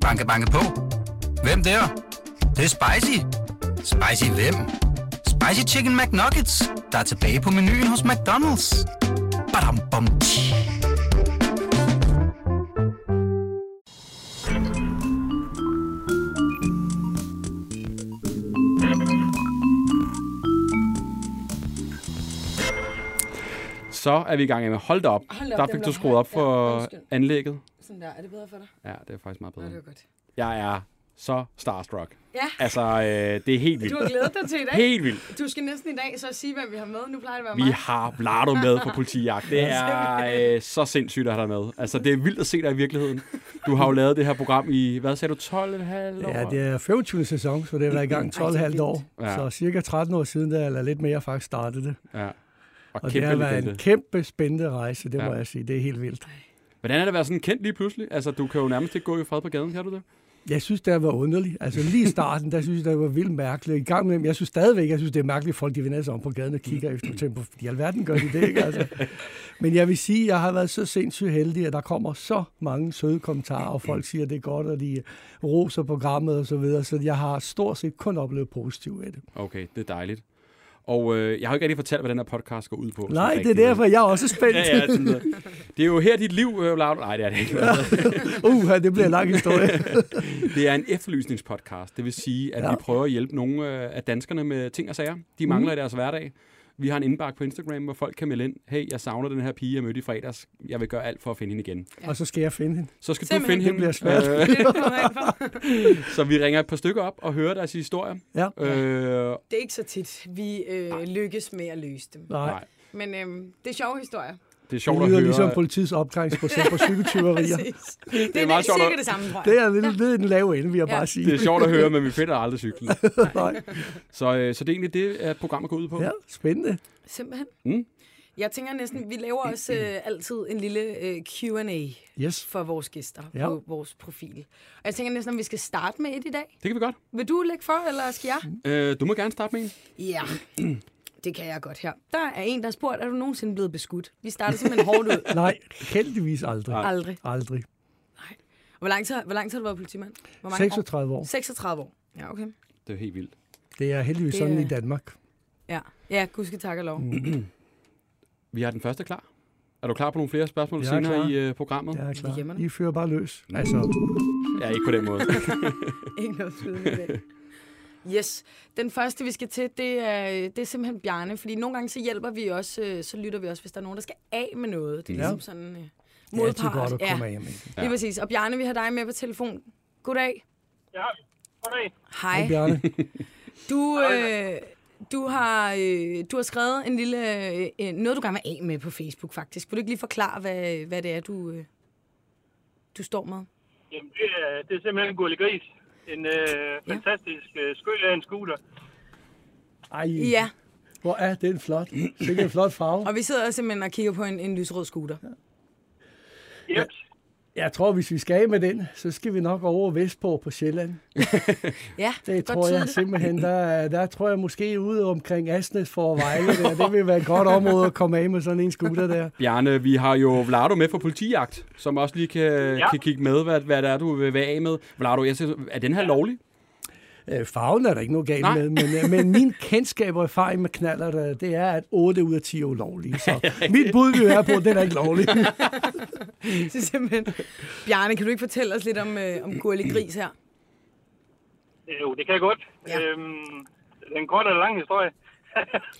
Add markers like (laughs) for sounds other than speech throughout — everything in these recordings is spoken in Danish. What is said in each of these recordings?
Banke, banke på. Hvem der? Det, det er spicy. Spicy hvem? Spicy Chicken McNuggets, der er tilbage på menuen hos McDonald's. Badum, bom, tji. Så er vi i gang med. Hold da op. Hold op, der den fik du skruet op for Ja, anlægget. Sådan der. Er det bedre for dig? Ja, det er faktisk meget Nå, bedre. det var godt. Jeg er så starstruck. Ja, Altså, øh, det er helt vildt. du har glædet dig til i dag. Helt vildt. Du skal næsten i dag så sige, hvem vi har med. Nu plejer det at være Vi mig. har Vlado med på politijagt. Det (laughs) er øh, så sindssygt at have dig med. Altså, det er vildt at se dig i virkeligheden. Du har jo lavet det her program i, hvad sagde du, 12,5 år? Ja, det er 25. sæson, så det har været i gang 12,5 år. Ja. Så cirka 13 år siden, der, eller lidt mere faktisk startede det. Ja. Og, Og det har været en kæmpe spændende rejse, det Ja. må jeg sige. Det er helt vildt. Hvordan er det at være sådan kendt lige pludselig? Altså, du kan jo nærmest ikke gå i fred på gaden, kan du det? Jeg synes, det var underligt. Altså lige i starten, der synes jeg, det var vildt mærkeligt. I gang med, jeg synes stadigvæk, jeg synes, det er mærkeligt, at folk de vender sig om på gaden og kigger efter tempo. I alverden gør de det, ikke? Altså. Men jeg vil sige, at jeg har været så sindssygt heldig, at der kommer så mange søde kommentarer, og folk siger, at det er godt, og de roser programmet og så videre. Så jeg har stort set kun oplevet positivt af det. Okay, det er dejligt. Og øh, jeg har ikke rigtig fortalt, hvad den her podcast går ud på. Nej, det er derfor, jeg er også spændt. Ja, ja, sådan noget. Det er jo her dit liv, øh, Vlado. Nej, det er det ikke. (laughs) uh, det bliver en lang historie. (laughs) Det er en efterlysningspodcast. Det vil sige, at Ja. vi prøver at hjælpe nogle øh, af danskerne med ting og sager. De mangler i deres hverdag. Vi har en indbakke på Instagram, hvor folk kan melde ind. Hey, jeg savner den her pige, jeg mødte i fredags. Jeg vil gøre alt for at finde hende igen. og så skal jeg finde hende. Så skal Simpelthen, du finde det hende. bliver svært. Øh, Det er det, (laughs) så vi ringer et par stykker op og hører deres historier. Ja. Øh, Det er ikke så tit, vi øh, lykkes med at løse dem. Nej, nej, Men øh, det er sjove historier. Det er sjovt det at lyder høre. ligesom politiets opklaringsprocent på cykeltyverier. (laughs) Det, det er meget sjovt at- det samme, tror jeg. Det er lidt, lidt en lav ende, vil jeg Ja. bare sige. Det er sjovt at høre, men vi finder aldrig cyklen. (laughs) Nej. Så, øh, så det er egentlig det, at programmet går ud på. Ja, spændende. Simpelthen. Mm. Jeg tænker næsten, vi laver også øh, altid en lille øh, Q&A Yes. for vores gæster Ja. på vores profil. Og jeg tænker næsten, om vi skal starte med et i dag. Det kan vi godt. Vil du lægge for, eller skal jeg? Øh, du må gerne starte med en. Ja, (clears throat) det kan jeg godt her. Der er en, der har spurgt, er du nogensinde blevet beskudt? Vi starter simpelthen hårdt ud. (laughs) Nej, heldigvis aldrig. Nej. Aldrig. Aldrig. Hvor lang tid, hvor lang tid har du været politimand? Hvor mange år? 36 år. 36 år. Ja, okay. Det er helt vildt. Det er heldigvis Det sådan er- i Danmark. Ja, ja gudske tak og lov. (clears throat) Vi har den første klar. Er du klar på nogle flere spørgsmål Jeg er senere klar. i øh, programmet? Jeg er klar. I fører bare løs. Altså, Ja, ikke på den måde. (laughs) Ikke noget. Yes. Den første, vi skal til, det er, det er simpelthen Bjarne. Fordi nogle gange så hjælper vi også, øh, så lytter vi også, hvis der er nogen, der skal af med noget. Det er Ja. ligesom sådan øh, det er modpart. godt at komme af med. Ja. Lige præcis. Og Bjarne, vi har dig med på telefon. Goddag. Ja, goddag. Hej. Hej, Bjarne. (laughs) Du, øh, du, har, øh, du har skrevet en lille, øh, øh, noget, du gerne vil af med på Facebook, faktisk. Vil du ikke lige forklare, hvad, hvad det er, du, øh, du står med? Jamen, det er, det er simpelthen Gurli Gris. En øh, fantastisk øh, skøl af en scooter. Ej, Ja, hvor er den flot. Sikkert en flot farve. og vi sidder simpelthen og kigger på en, en lysrød scooter. Yep. Jeg tror, hvis vi skal af med den, så skal vi nok over vestpå på Sjælland. (laughs) Ja, Det godt tror jeg simpelthen, der, der tror jeg måske ude omkring Asnes for Vejle. Der. Det vil være et godt område at komme af med sådan en scooter der. Bjarne, vi har jo Vlado med for politijagt, som også lige kan, ja. Ja. kan kigge med, hvad, hvad det er, du vil være af med. Vlado, jeg siger, er den her lovlig? Øh, farven er der ikke noget galt Nej. med, men, øh, men min kendskab og erfaring med knaller, der, det er, at 8 ud af 10 er ulovlige. Så (laughs) mit bud vil være på, at den er ikke lovlig. (laughs) Er simpelthen... Bjarne, kan du ikke fortælle os lidt om, øh, om Gurli Gris her? Jo, det kan jeg godt. Ja. Ja. Øhm, det er en kort eller lang historie.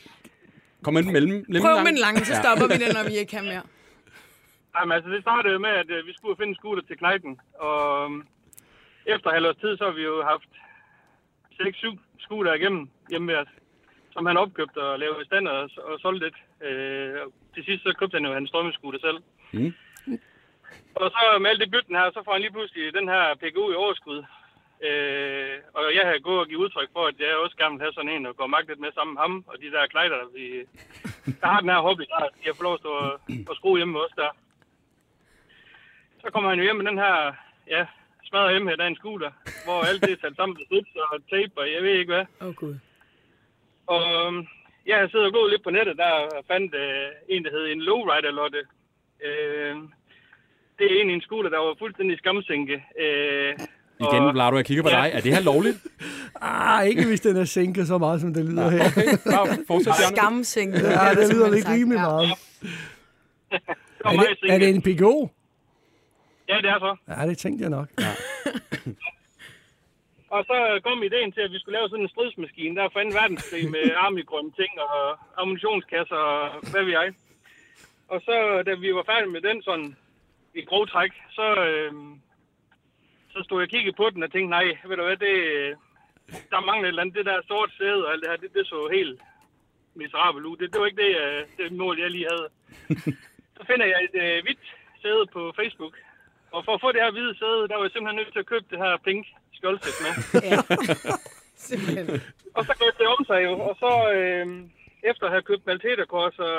(laughs) Kom med den mellem, Prøv med den lange, så stopper vi den, når vi ikke kan mere. Jamen, altså, det startede med, at øh, vi skulle finde en scooter til knejten. Og øhm, efter halvårs tid, så har vi jo haft 6-7 scooter igennem hjemme ved os, som han opkøbte og lavede i stand og, og solgte lidt. Øh, til sidst så købte han jo hans drømmescooter selv. Mm. Og så med alt det bytten her, så får han lige pludselig den her PGU i overskud. Øh, og jeg har gået og givet udtryk for, at jeg også gerne vil have sådan en, og gå magt lidt med sammen med ham, og de der klejder, der, vi, der har den her hobby, der de har fået lov at stå og, og skrue hjemme med os der. Så kommer han jo hjem med den her, ja, smadret hjemme her, en scooter, hvor alt det er sat sammen med slips og tape, og jeg ved ikke hvad. Åh, oh, Gud. Og øhm, jeg har siddet og gået lidt på nettet, der og fandt øh, en, der hed en lowrider-lotte. Øh, det er en i en skole, der var fuldstændig skamsænke. Øh, Igen, og- Vlado, jeg kigger på Ja. dig. Er det her lovligt? (laughs) Ah, ikke hvis den er sænket så meget, som det lyder her. (laughs) Okay, fortsæt. Skamsænket. Ja, det lyder lidt rimelig Ja. meget. (laughs) det var Er det, er det en PGO? Ja, det er så. Ja, det tænkte jeg nok. (laughs) Og så kom ideen til, at vi skulle lave sådan en stridsmaskine, der er for 2. verdenskrig med (laughs) armigrønne ting og ammunitionskasser og hvad ved jeg. Og så, da vi var færdige med den sådan i grov træk, så, øh, så stod jeg og kiggede på den og tænkte, nej, ved du hvad, det, der mangler et eller andet. Det der sort sæde og alt det her, det, det så helt miserabelt ud. Det, det var ikke det, øh, det mål, jeg lige havde. (laughs) så finder jeg et øh, hvidt sæde på Facebook. Og for at få det her hvide sæde, der var jeg simpelthen nødt til at købe det her pink skjoldsæt med. (laughs) Ja. Simpelthen. Og så gik det om sig jo, og så øh, efter at have købt Malteterkors og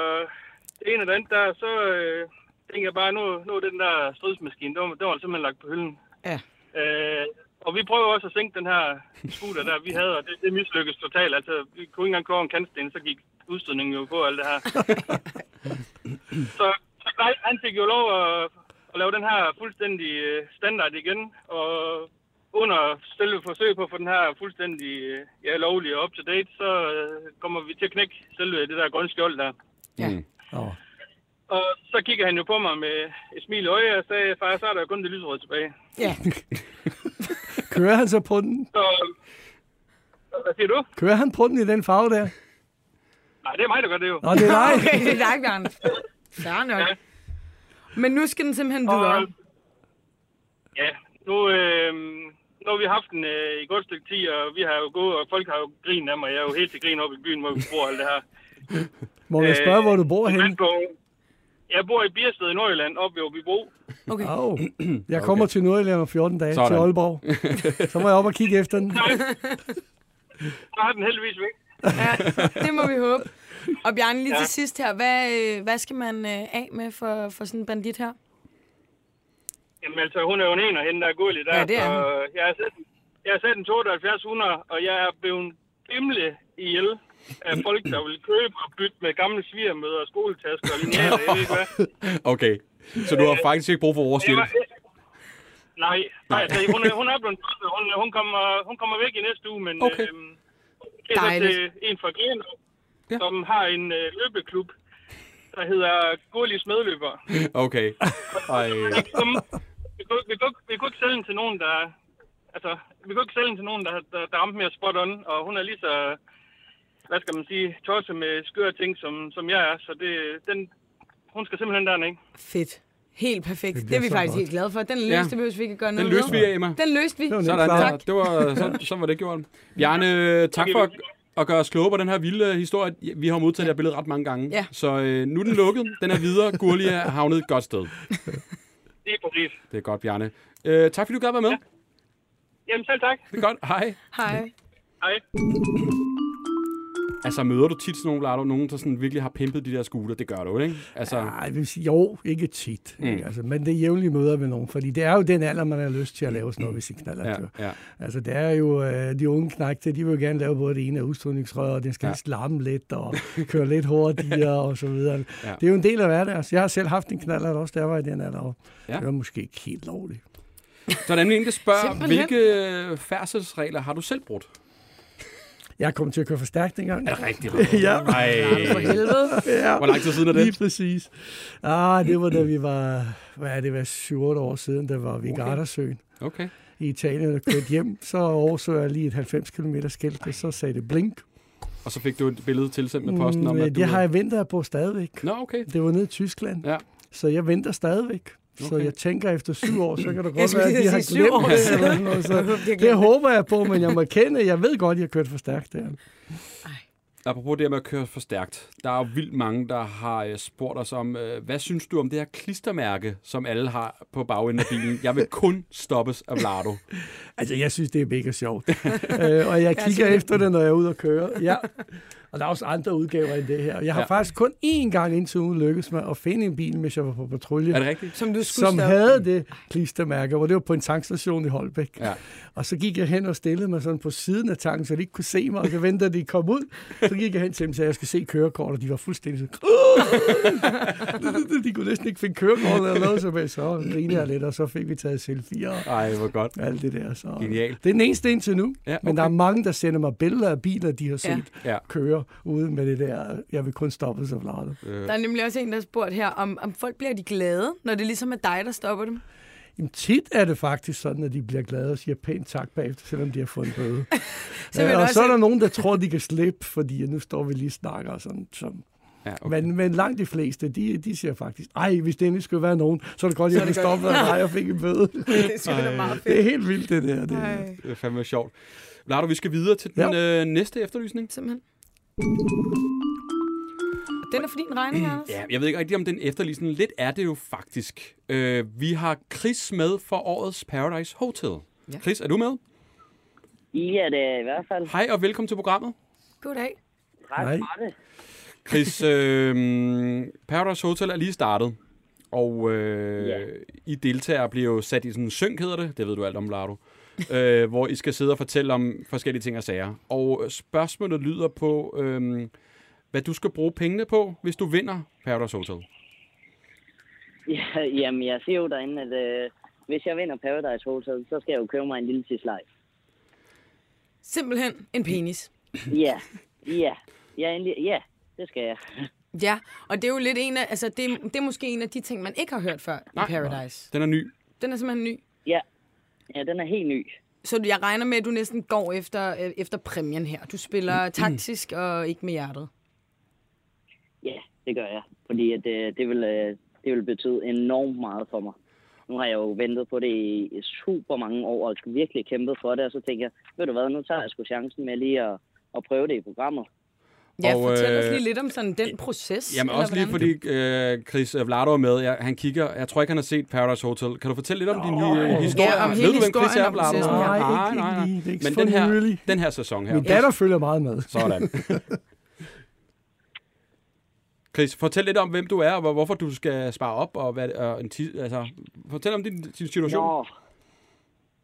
det ene og det andet der, så øh, tænkte jeg bare, nu, nu er den der stridsmaskine, den var, den var simpelthen lagt på hylden. Ja. Øh, og vi prøvede også at sænke den her scooter der, vi havde, og det, det mislykkedes totalt. Altså, vi kunne ikke engang køre en kantsten, så gik udstødningen jo på alt det her. (laughs) så, så han fik jo lov at, at lave den her fuldstændig øh, standard igen, og under selve forsøg på at få den her fuldstændig øh, ja, lovlig og up-to-date, så øh, kommer vi til at knække selve det der grønne skjold der. Ja. Mm. Åh. Og så kigger han jo på mig med et smil i øje og sagde, far, så er der jo kun det lyserøde tilbage. Ja. (laughs) Kører han så på den? Så, hvad siger du? Kører han på den i den farve der? Nej, det er mig, der gør det jo. Nå, det er dig. (laughs) Okay, det er dig, Bjarne. Fair nok. Ja. Men nu skal den simpelthen Og, videre. ja, nu, øh, nu har vi haft den øh, i godt stykke tid, og vi har jo gået, og folk har jo grinet af mig. Jeg er jo helt til grin oppe i byen, hvor vi bor alt det her. Må jeg spørge, hvor du bor henne? Jeg bor i Biersted i Nordjylland, oppe ved Åbybro. Okay. Au. (clears throat) Jeg kommer til Nordjylland om 14 dage Sådan. til Aalborg. Så må jeg op og kigge efter den. Så er den heldigvis væk. Ja, det må vi håbe. (laughs) Og Bjarne, lige Ja. til sidst her. Hvad, øh, hvad skal man øh, af med for, for sådan en bandit her? Jamen altså, hun er jo en ener, hende der er gullig der. Ja, det er så hun. jeg har sat, jeg har sat en 7200, og jeg er blevet bimle ihjel af folk, der vil købe og bytte med gamle svigermøder, skoletasker og linealer, jeg ved ikke hvad. (laughs) Okay, så du har faktisk ikke brug for vores hjælp. nej, nej, altså, hun, er, hun er blevet hun, hun, kommer, hun kommer væk i næste uge, men Okay. øhm, det er Dejligt. en fra Grenå, Ja. ja. som har en øh, løbeklub, der hedder Gurlis Medløber. (laughs) Okay. Ej, vi, kunne, vi, kunne, vi, kunne, ikke sælge den til nogen, der... Altså, vi kunne ikke sælge den til nogen, der, der, der ramte mere spot on, og hun er lige så, hvad skal man sige, tosset med skøre ting, som, som jeg er, så det, den, hun skal simpelthen derned, ikke? Fedt. Helt perfekt. Det, det er vi faktisk godt. helt glade for. Den Ja. løste behøver vi ikke at gøre den noget løste vi. Emma. Den løste vi. Det var Sådan der. Det var, så, så var det gjort. Bjarne, tak for at, gøre os kloge på den her vilde historie. Vi har modtaget det her billede ret mange gange. Ja. Så øh, nu er den lukket. Den er videre. Gurli er havnet et godt sted. (laughs) Lige præcis. Det er godt, Bjarne. Øh, tak fordi du gad være med. Jamen selv tak. Det er godt. Hej. Hej. Hej. Altså, møder du tit sådan nogle, Vlado, nogen, der sådan virkelig har pimpet de der scooter? Det gør du, ikke? Altså, Nej, jeg vil sige, jo, ikke tit. Mm. Ikke? Altså, men det er jævnlige møder med nogen, fordi det er jo den alder, man har lyst til at lave sådan noget ved sin knaller. ja, ja. Altså, det er jo øh, de unge knægte, de vil jo gerne lave både det ene af udstrådningsrør, og den skal Ja. ja. slarme lidt, og køre lidt hurtigere, og så videre. Ja. (laughs) Ja. Det er jo en del af hverdagen. Altså, jeg har selv haft en knaller også, der var i den alder. og Ja. Det var måske ikke helt lovligt. Så er der nemlig en, der spørger, (laughs) hvilke færdselsregler har du selv brudt? Jeg kom til at køre for stærkt. Er det rigtigt? (laughs) ja, Ej. For helvede. ja. Hvor lang tid siden er det? Lige præcis. Ah, det var da vi var, hvad er det, var 7 år siden, der var vi i Okay. Gardasøen Okay. i Italien og kørte hjem. Så overså jeg lige et 90 km skilt, og så sagde det blink. Og så fik du et billede tilsendt med posten om, Mm, at du... det har jeg ventet på stadigvæk. Nå, okay. Det var nede i Tyskland, Ja. så jeg venter stadigvæk. Så Okay. jeg tænker, efter syv år, så kan det (clears throat) Jeg godt være, at de har syv år glemt det. Eller noget, så (laughs) Jeg det glemt håber jeg på, men jeg må kende, jeg ved godt, at jeg har kørt for stærkt der. Apropos det her med at køre for stærkt. Der er jo vildt mange, der har øh, spurgt os om, øh, hvad synes du om det her klistermærke, som alle har på bagenden af bilen? Jeg vil kun stoppes af Vlado. (laughs) Altså, jeg synes, det er mega sjovt. (laughs) øh, og jeg kigger efter det, når jeg er ude og køre. Ja. Og der er også andre udgaver end det her. Jeg har Ja. faktisk kun én gang indtil ugen lykkes mig at finde en bil, mens jeg var på patrulje. Er det rigtigt? Som du skulle som stoppe. havde det klistermærke, hvor det var på en tankstation i Holbæk. Ja. Og så gik jeg hen og stillede mig sådan på siden af tanken, så de ikke kunne se mig, og så ventede de kom ud. Så gik jeg hen til dem og sagde, at jeg skal se kørekort, og de var fuldstændig sådan, (laughs) de kunne næsten ikke finde kørekort eller noget, så, så grinede jeg lidt, og så fik vi taget selfie og Ej, hvor godt. alt det der. Så. Genialt. Det er den eneste indtil nu, Ja, men der er mange, der sender mig billeder af biler, de har set Ja. Ja. Køre ude med det der, jeg vil kun stoppe så flot. Øh, Der er nemlig også en, der har spurgt her, om, om folk bliver de glade, når det ligesom er dig, der stopper dem. Jamen, tit er det faktisk sådan, at de bliver glade og siger pænt tak bagefter, selvom de har fået en bøde. Så ja, du og også så er der nogen, der tror, de kan slippe, fordi nu står vi lige og snakker og sådan. sådan. ja, okay. Men, men langt de fleste, de, de siger faktisk, ej, hvis det endelig skulle være nogen, så er det godt, at jeg af dig og fik en bøde. (laughs) Det er meget fedt. det er helt vildt, det der. Det. Ej, Det er fandme sjovt. Lardo, vi skal videre til den øh, næste efterlysning. simpelthen. Den er for din regning, Anders. Ja, jeg ved ikke rigtig, om den efterlysning lidt er det jo faktisk. Øh, vi har Chris med for årets Paradise Hotel. Ja. Chris, er du med? Ja, det er i hvert fald. Hej og velkommen til programmet. Goddag. Tak Hej. for det. Chris, (laughs) øh, Paradise Hotel er lige startet, og øh, Ja. I deltagere bliver jo sat i sådan en synk, hedder det. Det ved du alt om, Lardo. Øh, hvor I skal sidde og fortælle om forskellige ting og sager. Og spørgsmålet lyder på, øh, hvad du skal bruge pengene på, hvis du vinder Paradise Hotel. Ja, jamen, jeg siger jo derinde, at øh, hvis jeg vinder Paradise Hotel, så skal jeg jo købe mig en lille tislej. Simpelthen en penis. Ja, ja, ja, ja, det skal jeg. (laughs) Ja, og det er jo lidt en af, altså det, det er måske en af de ting, man ikke har hørt før Nej. i Paradise. Den er ny. Den er simpelthen ny. Ja, ja den er helt ny. Så jeg regner med, at du næsten går efter, øh, efter præmien her. Du spiller taktisk og ikke med hjertet. Ja, det gør jeg. Fordi at, øh, det, vil, øh, det vil betyde enormt meget for mig. Nu har jeg jo ventet på det i i super mange år, og virkelig kæmpet for det, og så tænker jeg, ved du hvad, nu tager jeg sgu chancen med lige at, at prøve det i programmet. Ja, Og, fortæl os øh, lige lidt om sådan den proces. Jamen eller også lige hvordan? fordi øh, Chris Vlado er med. Jeg, han kigger, jeg tror ikke, han har set Paradise Hotel. Kan du fortælle lidt om din øh, historie? Ja, om Ved hele du, hvem Chris historien er, om Vlado? processen. Nej, nej, nej, nej. ikke er ikke Men den her, nylig. den her sæson her. Min datter følger meget med. Sådan. Chris, fortæl lidt om, hvem du er, og hvor- hvorfor du skal spare op, og hvad, og en altså, fortæl om din, din situation. Nå.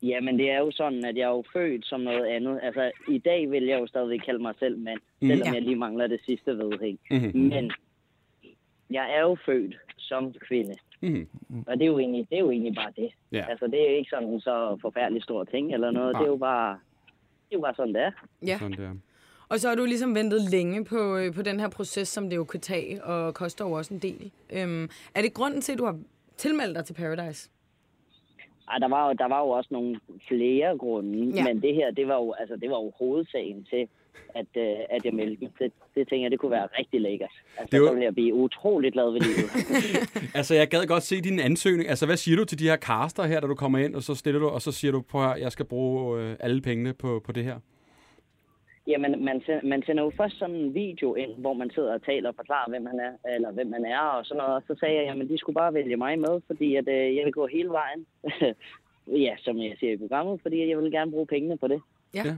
Jamen, det er jo sådan, at jeg er jo født som noget andet. Altså, i dag vil jeg jo stadigvæk kalde mig selv mand, Mhm. selvom Ja. jeg lige mangler det sidste vedhæng. Mhm. Men jeg er jo født som kvinde. Mhm. Og det er jo egentlig, det er jo egentlig bare det. Ja. Altså, det er jo ikke sådan så forfærdelig stor ting eller noget. Nej. Det er jo bare, det er jo bare sådan, det er. Ja, Sådan der. og så har du ligesom ventet længe på, øh, på den her proces, som det jo kan tage, og koster jo også en del. Øhm, er det grunden til, at du har tilmeldt dig til Paradise? Ej, der var, jo, der var jo også nogle flere grunde, Ja. men det her, det var jo, altså, det var jo hovedsagen til, at, øh, at jeg meldte mig. Det, det tænker jeg, det kunne være rigtig lækkert. Altså, Det var- så ville jeg blive utroligt glad ved livet. (laughs) Altså, jeg gad godt se din ansøgning. Altså, hvad siger du til de her caster her, da du kommer ind, og så stiller du, og så siger du, på her, jeg skal bruge øh, alle pengene på, på det her? Jamen, man, sender, man sender jo først sådan en video ind, hvor man sidder og taler og forklarer, hvem han er, eller hvem man er, og sådan noget. Og så sagde jeg, jamen, de skulle bare vælge mig med, fordi at, øh, jeg vil gå hele vejen. (laughs) ja, som jeg siger i programmet, fordi jeg vil gerne bruge pengene på det. Ja. Ja.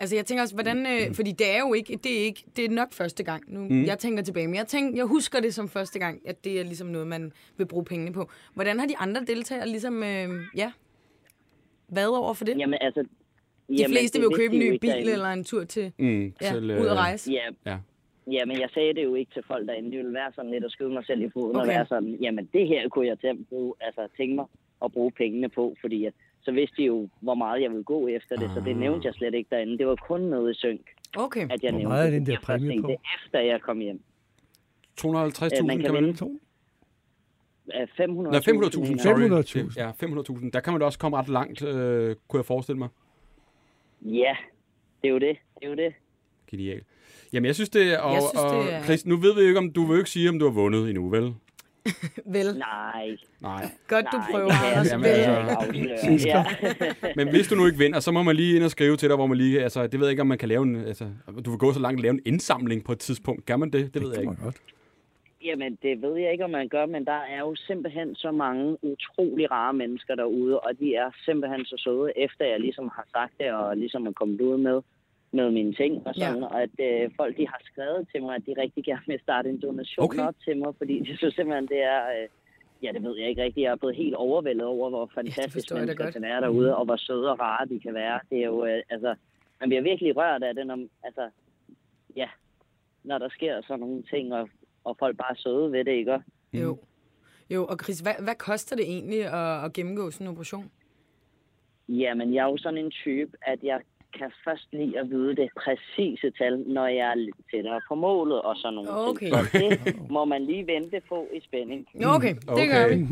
Altså, jeg tænker også, hvordan... Øh, fordi det er jo ikke... Det er, ikke, det er nok første gang. Nu, mm. Jeg tænker tilbage, men jeg, tænker, jeg husker det som første gang, at det er ligesom noget, man vil bruge pengene på. Hvordan har de andre deltagere ligesom... Øh, ja, været over for det? Jamen, altså... De fleste vil jo købe en ny bil eller en tur til Mm, ja, til, ud at rejse. Ja, Ja. Ja, men jeg sagde det jo ikke til folk derinde. Det ville være sådan lidt at skyde mig selv i foden Okay. og være sådan, jamen det her kunne jeg til at bruge, altså tænke mig at bruge pengene på, fordi at, så vidste de jo, hvor meget jeg ville gå efter det, så det nævnte jeg slet ikke derinde. Det var kun noget i synk, Okay. at jeg Hvor nævnte meget er det. den der præmie på? det efter jeg kom hjem. 250.000 Øh, man kan kan man... vinde To. Øh, 500 Nej, 500.000, sorry. 500.000. Ja, 500.000. Der kan man da også komme ret langt, øh, kunne jeg forestille mig. Ja, det er jo det. Det er jo det. Genialt. Jamen, jeg synes det er... Og, Jeg synes, og, det er- Chris, nu ved vi jo ikke, om du vil jo ikke sige, om du har vundet endnu, vel? (laughs) Vel, Nej, Nej. godt du nej, prøver, det Anders. Jamen, altså-. Ja. Men hvis du nu ikke vinder, så må man lige ind og skrive til dig, hvor man lige... Altså, det ved jeg ikke, om man kan lave en... Altså, du vil gå så langt og lave en indsamling på et tidspunkt. Kan man det? Det ved jeg Det ikke. godt. Jamen, det ved jeg ikke, om man gør, men der er jo simpelthen så mange utrolig rare mennesker derude, og de er simpelthen så søde, efter jeg ligesom har sagt det, og ligesom er kommet ud med, med mine ting og sådan, Ja. ja. og at øh, folk de har skrevet til mig, at de rigtig gerne vil starte en donation Okay. op til mig, fordi de synes simpelthen, det er... Øh, ja, det ved jeg ikke rigtigt. Jeg er blevet helt overvældet over, hvor fantastisk da mennesker kan være derude, og hvor søde og rare de kan være. Det er jo, øh, altså, man bliver virkelig rørt af det, når, altså, ja, når der sker sådan nogle ting, og, og folk bare er søde ved det, ikke? Jo. Jo, og Chris, hvad, hvad koster det egentlig at, at gennemgå sådan en operation? Jamen, jeg er jo sådan en type, at jeg kan først lide at vide det præcise tal, når jeg er lidt tættere på målet og sådan nogle Okay. ting. Så det må man lige vente på i spænding. Jo, okay, det gør vi.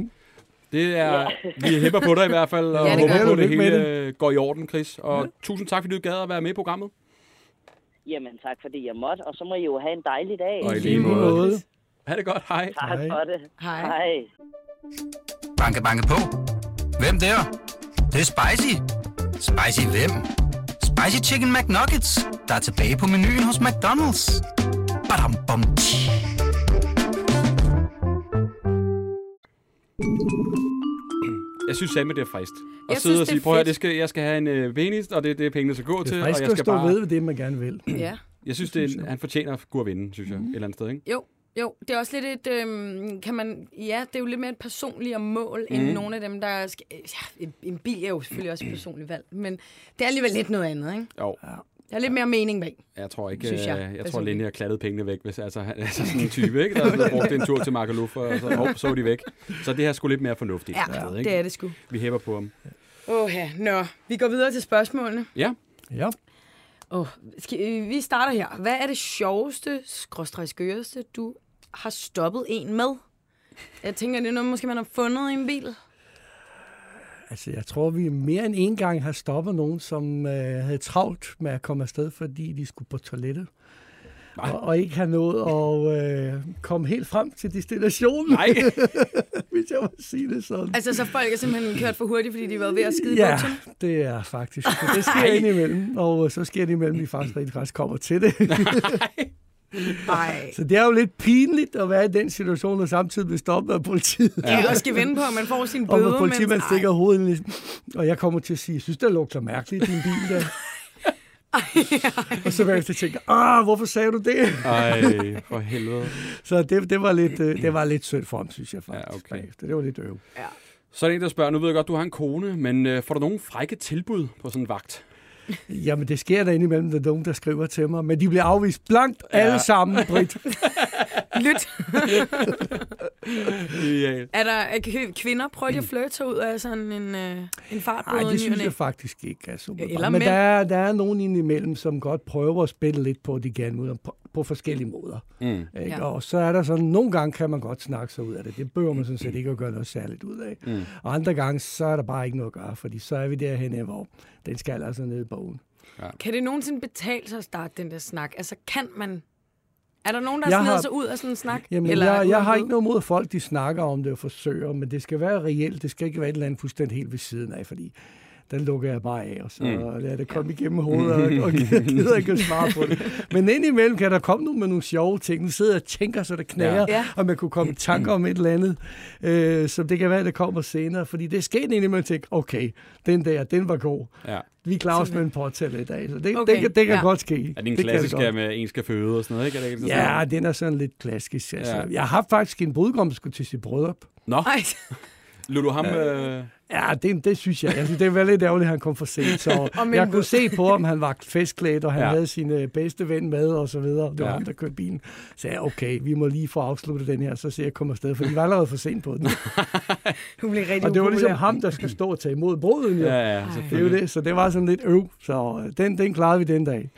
Det er, vi hæpper på dig i hvert fald, og Ja, det håber på, at det hele øh, går i orden, Chris. Og tusind tak, fordi du gad at være med i programmet. Jamen, tak fordi jeg måtte, og så må I jo have en dejlig dag. Og i lige måde. måde. Ha' det godt. Hej. Tak Hej. for det. Hej. Hej. Banke, banke på. Hvem der? Det, det er spicy. Spicy hvem? Spicy Chicken McNuggets, der er tilbage på menuen hos McDonald's. Badum, bom, tji. Jeg synes sammen, det er frist. Og Jeg sidde synes, og det er sige, prøv at det skal, jeg skal have en øh, penis, og det er det, pengene skal gå Det til. er Og frisk jeg at skal stå bare... ved ved det, man gerne vil. Ja. Jeg synes, det er, han fortjener at gå og vinde, synes jeg, et eller andet sted, ikke? Jo, jo, det er også lidt et, øhm, kan man, ja, det er jo lidt mere et personligere mål, end Mhm. nogle af dem, der skal, ja, en- bil er jo selvfølgelig også et personligt valg, men det er alligevel lidt noget andet, ikke? Jo, Der er lidt mere mening bag. jeg tror ikke, Synes jeg, jeg, jeg tror. Lenny har klattet pengene væk, hvis altså, han er sådan en type, ikke? Der har brugt en tur til Magaluf, og så, hop, så er de væk. Så det her skulle lidt mere fornuftigt. Ja, andet, ikke? det er det sgu. Vi hæpper på ham. Åh ja, nå, vi går videre til spørgsmålene. Ja, Ja. Oh, skal, øh, vi starter her. Hvad er det sjoveste, skråstreg skøreste, du har stoppet en med? Jeg tænker, det er noget, måske man har fundet i en bil. Altså, jeg tror, vi mere end en gang har stoppet nogen, som øh, havde travlt med at komme afsted, fordi de skulle på toilettet. Og, og ikke have nået at øh, komme helt frem til destinationen, nej. (laughs) hvis jeg må sige det sådan. Altså, så folk er simpelthen kørt for hurtigt, fordi de været ved at skide Ja, på bukserne? det er faktisk. Det sker indimellem, og så sker det imellem, at vi faktisk rigtig faktisk kommer til det. (laughs) Nej. Så det er jo lidt pinligt at være i den situation, og samtidig blive stoppet af politiet. Ja, og skal vende på, at man får sin Og bøde. hvor politimanden mens- stikker hovedet ind, i- og jeg kommer til at sige, jeg synes, det lugter mærkeligt, din bil der. (laughs) og så bagefter tænker jeg, ah, hvorfor sagde du det? Ej, for helvede. (laughs) Så det, det, var lidt, øh, det var lidt sødt for ham, synes jeg faktisk. Ja, okay. bagefter. Det var lidt øv. Så er der en, der spørger, nu ved jeg godt, du har en kone, men øh, får du nogen frække tilbud på sådan en vagt? (laughs) Jamen, det sker der indimellem, der er nogen, der skriver til mig, men de bliver afvist blankt Ja. alle sammen, Britt. (laughs) Lyt. Ja. Er der er kvinder, prøver de at flirte ud af sådan en, øh, en fartbåd? Nej, det synes jeg faktisk ikke super Eller. Men mænd. der er, der er nogen indimellem, som godt prøver at spille lidt på, de gerne på, på forskellige måder. Mm. Ikke? Ja. Og så er der sådan, nogle gange kan man godt snakke sig ud af det. Det behøver man sådan set ikke at gøre noget særligt ud af. Mm. Og andre gange, så er der bare ikke noget at gøre, fordi så er vi derhen, hvor den skal altså ned i bogen. Kan det nogensinde betale sig at starte den der snak? Altså, kan man... Er der nogen, der Jeg snider har- sig ud af sådan en snak? Jamen, Eller jeg, jeg har ikke noget mod, folk de snakker om det og forsøger, men det skal være reelt. Det skal ikke være et eller andet fuldstændig helt ved siden af, fordi der lukker jeg bare af, og så Mm. lader det komme igennem hovedet, og, og (laughs) gider ikke at svare på det. Men indimellem kan der komme nogle med nogle sjove ting. Nu sidder jeg og tænker, så det knager, Ja. ja. og man kunne komme i tanker om et eller andet, øh, så det kan være, at det kommer senere. Fordi det er sket indimellem, at tænke, okay, den der, den var god. Ja. Vi klarer os med en påtale i dag, så det, Okay, det, kan, det kan ja. godt ske. Er det en det klassisk godt. med, at en skal føde og sådan noget, ikke? Er det ikke sådan Ja, den er sådan lidt klassisk. Altså. Ja. Ja. Jeg har faktisk en brudgom, der skulle til sit bryllup. Nå, (laughs) Lå du ham... Øh... Ja, det, det synes jeg. Altså, det var lidt ærgerligt, at han kom for sent. Så (laughs) jeg kunne se på ham, han var festklædt, og han Ja. havde sin øh, bedste ven med, og så videre. Det var Ja. ham, der kørte bilen. Så jeg, okay, vi må lige få afsluttet den her, så ser jeg komme afsted, for de var allerede for sent på den. (laughs) hun blev rigtig og det var ligesom ham, der skulle stå og tage imod bruden. Jo. Ja, Ja. ja, Det er jo det, så det var sådan lidt øv. Så øh, den, den klarede vi den dag.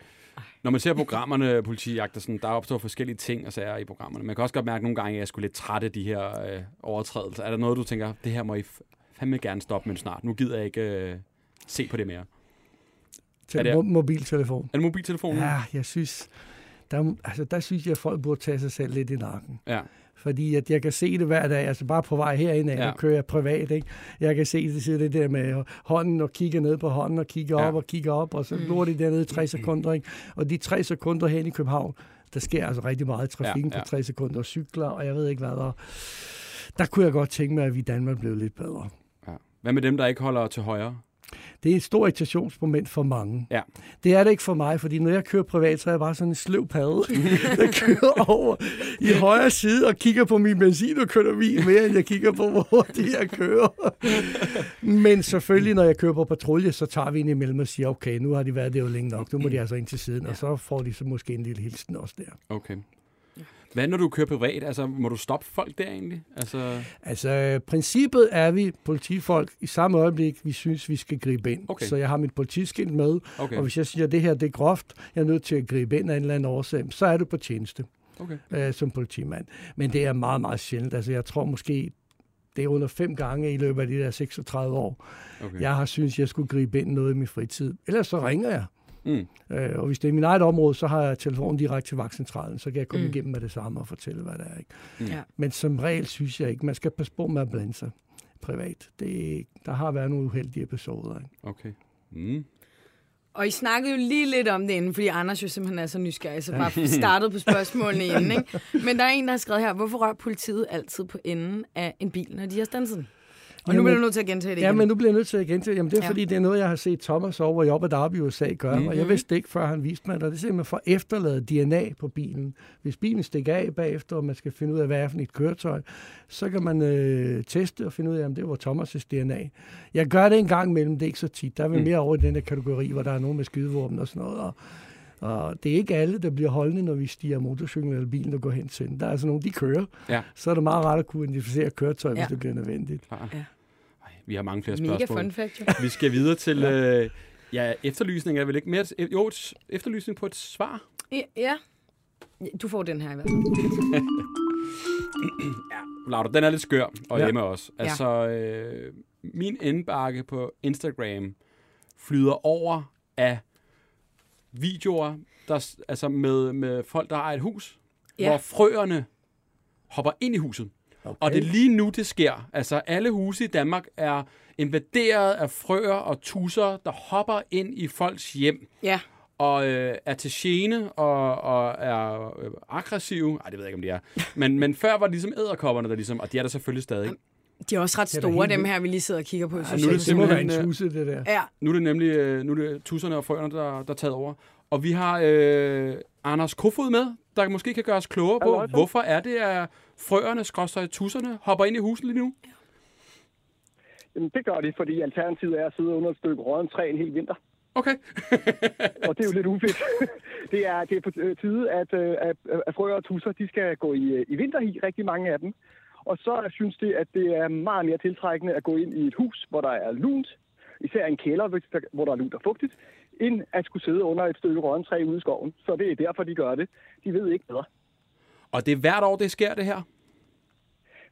Når man ser programmerne, politijagter, sådan, der opstår forskellige ting og sager i programmerne. Man kan også godt mærke nogle gange, at jeg skulle lidt træt af de her øh, overtrædelser. Er der noget, du tænker, det her må I fandme gerne stoppe med snart? Nu gider jeg ikke øh, se på det mere. Til Er det- mo- mobiltelefon. Er det mobiltelefonen? Ja, jeg synes, der, altså, der synes jeg, at folk burde tage sig selv lidt i nakken. Ja. Fordi at jeg kan se det hver dag, altså bare på vej herind af, Ja. ja. kører jeg privat, ikke? Jeg kan se det, så det der med hånden og kigge ned på hånden og kigge Ja. op og kigge op, og så lort det dernede i tre sekunder, ikke? Og de tre sekunder hen i København, der sker altså rigtig meget i trafikken Ja, ja. på tre sekunder, og cykler, og jeg ved ikke hvad der. Der kunne jeg godt tænke mig, at vi i Danmark blev lidt bedre. ja. Hvad med dem, der ikke holder til højre? Det er et stort irritationsmoment for mange. Ja. Det er det ikke for mig, fordi når jeg kører privat, så er jeg bare sådan en sløv padde, (laughs) der kører over i højre side og kigger på min benzin og kører bil mere, end jeg kigger på, hvor hurtigt jeg kører. Men selvfølgelig, når jeg kører på patrulje, så tager vi ind imellem og siger, okay, nu har de været der jo længe nok, nu må de altså ind til siden, og så får de så måske en lille hilsen også der. Okay. Hvad når du kører privat? Altså, må du stoppe folk der egentlig? Altså, Altså, princippet er vi politifolk i samme øjeblik, vi synes, vi skal gribe ind. Okay. Så jeg har mit politiskilt med, okay. Og hvis jeg siger, at det her det er groft, jeg er nødt til at gribe ind af en eller anden årsag, så er du på tjeneste okay. øh, som politimand. Men det er meget, meget sjældent. Altså, jeg tror måske, det er under fem gange i løbet af de der 36 år, okay. jeg har synes jeg skulle gribe ind noget i min fritid. Ellers så ringer jeg. Mm. Øh, og hvis det er min eget område, så har jeg telefonen direkte til vagtcentralen, så kan jeg komme Mm. igennem med det samme og fortælle, hvad det er. Ikke? Mm. Ja. Men som regel synes jeg ikke, man skal passe på med at blande sig privat. Det, der har været nogle uheldige episoder. Ikke? Okay. Mm. Og I snakkede jo lige lidt om det inden, fordi Anders jo simpelthen er så nysgerrig, så bare startede på spørgsmålene inden. Ikke? (laughs) Men der er en, der har skrevet her, hvorfor rører politiet altid på enden af en bil, når de har standset den? Og nu bliver du nødt til at gentage det Ja, igen. men nu bliver jeg nødt til at gentage. Jamen, det er Ja. ja. fordi, det er noget, jeg har set Thomas over i Op Abu i USA gøre, mm-hmm. og jeg vidste det ikke, før han viste mig det. Det er simpelthen for efterlade DNA på bilen. Hvis bilen stikker af bagefter, og man skal finde ud af, hvad er for et køretøj, så kan man øh, teste og finde ud af, om det var Thomas' DNA. Jeg gør det en gang imellem, det er ikke så tit. Der er vi Mm. mere over i den der kategori, hvor der er nogen med skydevåben og sådan noget. Og, og det er ikke alle, der bliver holdende, når vi stiger motorcyklen eller bilen og går hen til den. Der er altså nogen, de kører. Ja. Så er det meget rart at kunne identificere køretøj, Ja. hvis det bliver nødvendigt. Klar. Ja. Ej, vi har mange flere Mega spørgsmål. fun fact, jo. Vi skal videre til... Øh, ja, efterlysning er vel ikke mere... Jo, et- efterlysning på et svar. Ja, Ja. Du får den her i hvert fald. (clears throat) Laura, den er lidt skør, og Ja. hjemme også. Ja. Altså, øh, min indbakke på Instagram flyder over af videoer, der, altså med, med folk, der har et hus, Ja. hvor frøerne hopper ind i huset. Okay. Og det er lige nu, det sker. Altså, alle huse i Danmark er invaderet af frøer og tusser, der hopper ind i folks hjem Ja. og øh, er til gene og, og er øh, aggressive. Ej, det ved jeg ikke, om de er. (laughs) Men, men før var det ligesom æderkopperne, der ligesom, og de er der selvfølgelig stadig. De er også ret store, helt dem her, vi lige sidder og kigger på. i nu er det Det må være en simpelthen, tusse, det der. Ja, Nu er det nemlig øh, nu er det tusserne og frøerne, der, der er taget over. Og vi har øh, Anders Kofod med, der måske kan gøre os klogere på, så. hvorfor er det, at frøerne, skråstrej tusserne, hopper ind i huset lige nu? Jamen, det gør de, fordi alternativet er at sidde under et stykke rådden træ en hel vinter. Okay. (laughs) Og det er jo lidt ufedt. (laughs) det, er, det er på tide, at, øh, at, at frøer og tusser, de skal gå i, øh, i vinterhi, rigtig mange af dem. Og så synes de, at det er meget mere tiltrækkende at gå ind i et hus, hvor der er lunt, især en kælder, hvor der er lunt og fugtigt, end at skulle sidde under et stykke rådden træ ude i skoven. Så det er derfor, de gør det. De ved ikke bedre. Og det er hvert år, det sker, det her?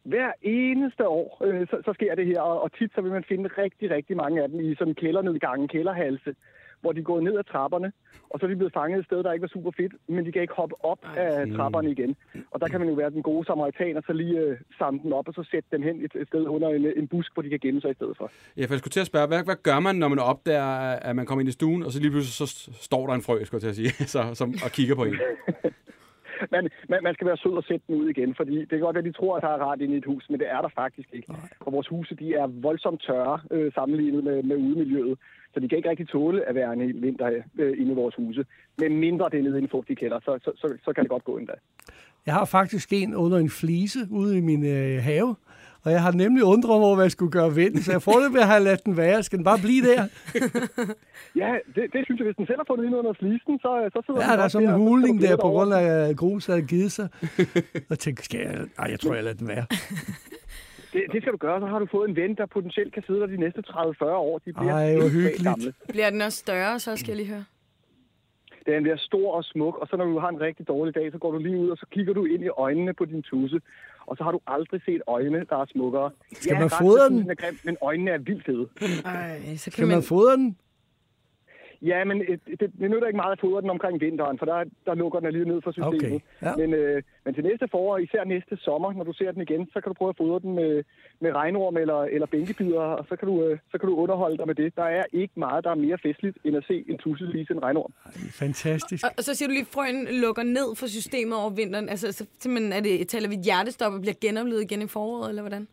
Hver eneste år, øh, så, så sker det her, og, og tit så vil man finde rigtig, rigtig mange af dem i sådan kældernedgangen, kælderhalse, hvor de går ned ad trapperne, og så er de blevet fanget et sted, der ikke var super fedt, men de kan ikke hoppe op af trapperne igen. Og der kan man jo være den gode samaritaner, så lige øh, samle den op, og så sætte den hen et, et sted under en, en busk, hvor de kan gemme sig i stedet for. Ja, for jeg skulle til at spørge, hvad, hvad gør man, når man opdager, at man kommer ind i stuen, og så lige pludselig så står der en frø, skulle jeg til at sige, (laughs) så, som, og kigger på en? (laughs) Men man, man skal være sød og sætte den ud igen, fordi det kan godt være, at de tror, at der er rart inde i et hus, men det er der faktisk ikke. Og vores huse, de er voldsomt tørre øh, sammenlignet med, med udemiljøet, så de kan ikke rigtig tåle at være en hel vinter øh, inde i vores huse. Men mindre det er nede i en fugtig kælder, så, så, så, så kan det godt gå endda. Jeg har faktisk en under en flise ude i min øh, have, og jeg har nemlig undret mig over, hvad jeg skulle gøre ved den, så jeg foreløbig har jeg ladet den være. Skal den bare blive der? (laughs) Ja, det, det synes jeg, hvis den selv har fundet ind under flisen, så, så sidder Ja, den der er sådan en du der glæde på grund af at grus havde givet sig. Og tænkte, skal jeg... Ej, jeg tror, jeg lader den være. (laughs) Det, det skal du gøre, så har du fået en ven, der potentielt kan sidde der de næste 30-40 år. De bliver Ej, hvor hyggeligt. gamle. bliver den også større, så skal jeg lige høre. Den bliver stor og smuk, og så når du har en rigtig dårlig dag, så går du lige ud, og så kigger du ind i øjnene på din tusse. Og så har du aldrig set øjne, der er smukkere. Skal ja, man fodre den? Er grim, men øjnene er vildt fede. Ej, så kan Kan man... man fodre den? Ja, men øh, det, det nytter ikke meget at fodre den omkring vinteren, for der, der lukker den lige ned for systemet. Okay, ja. Men, øh, men til næste forår, især næste sommer, når du ser den igen, så kan du prøve at fodre den med, med regnorm eller, eller bænkebider, og så kan, du, øh, så kan du underholde dig med det. Der er ikke meget, der er mere festligt, end at se en tusse spise en regnorm. Fantastisk. Og, og så siger du lige, at frøen lukker ned for systemet over vinteren. Altså, så, simpelthen, er det, taler vi et hjertestop og bliver genoplevet igen i foråret, eller hvordan?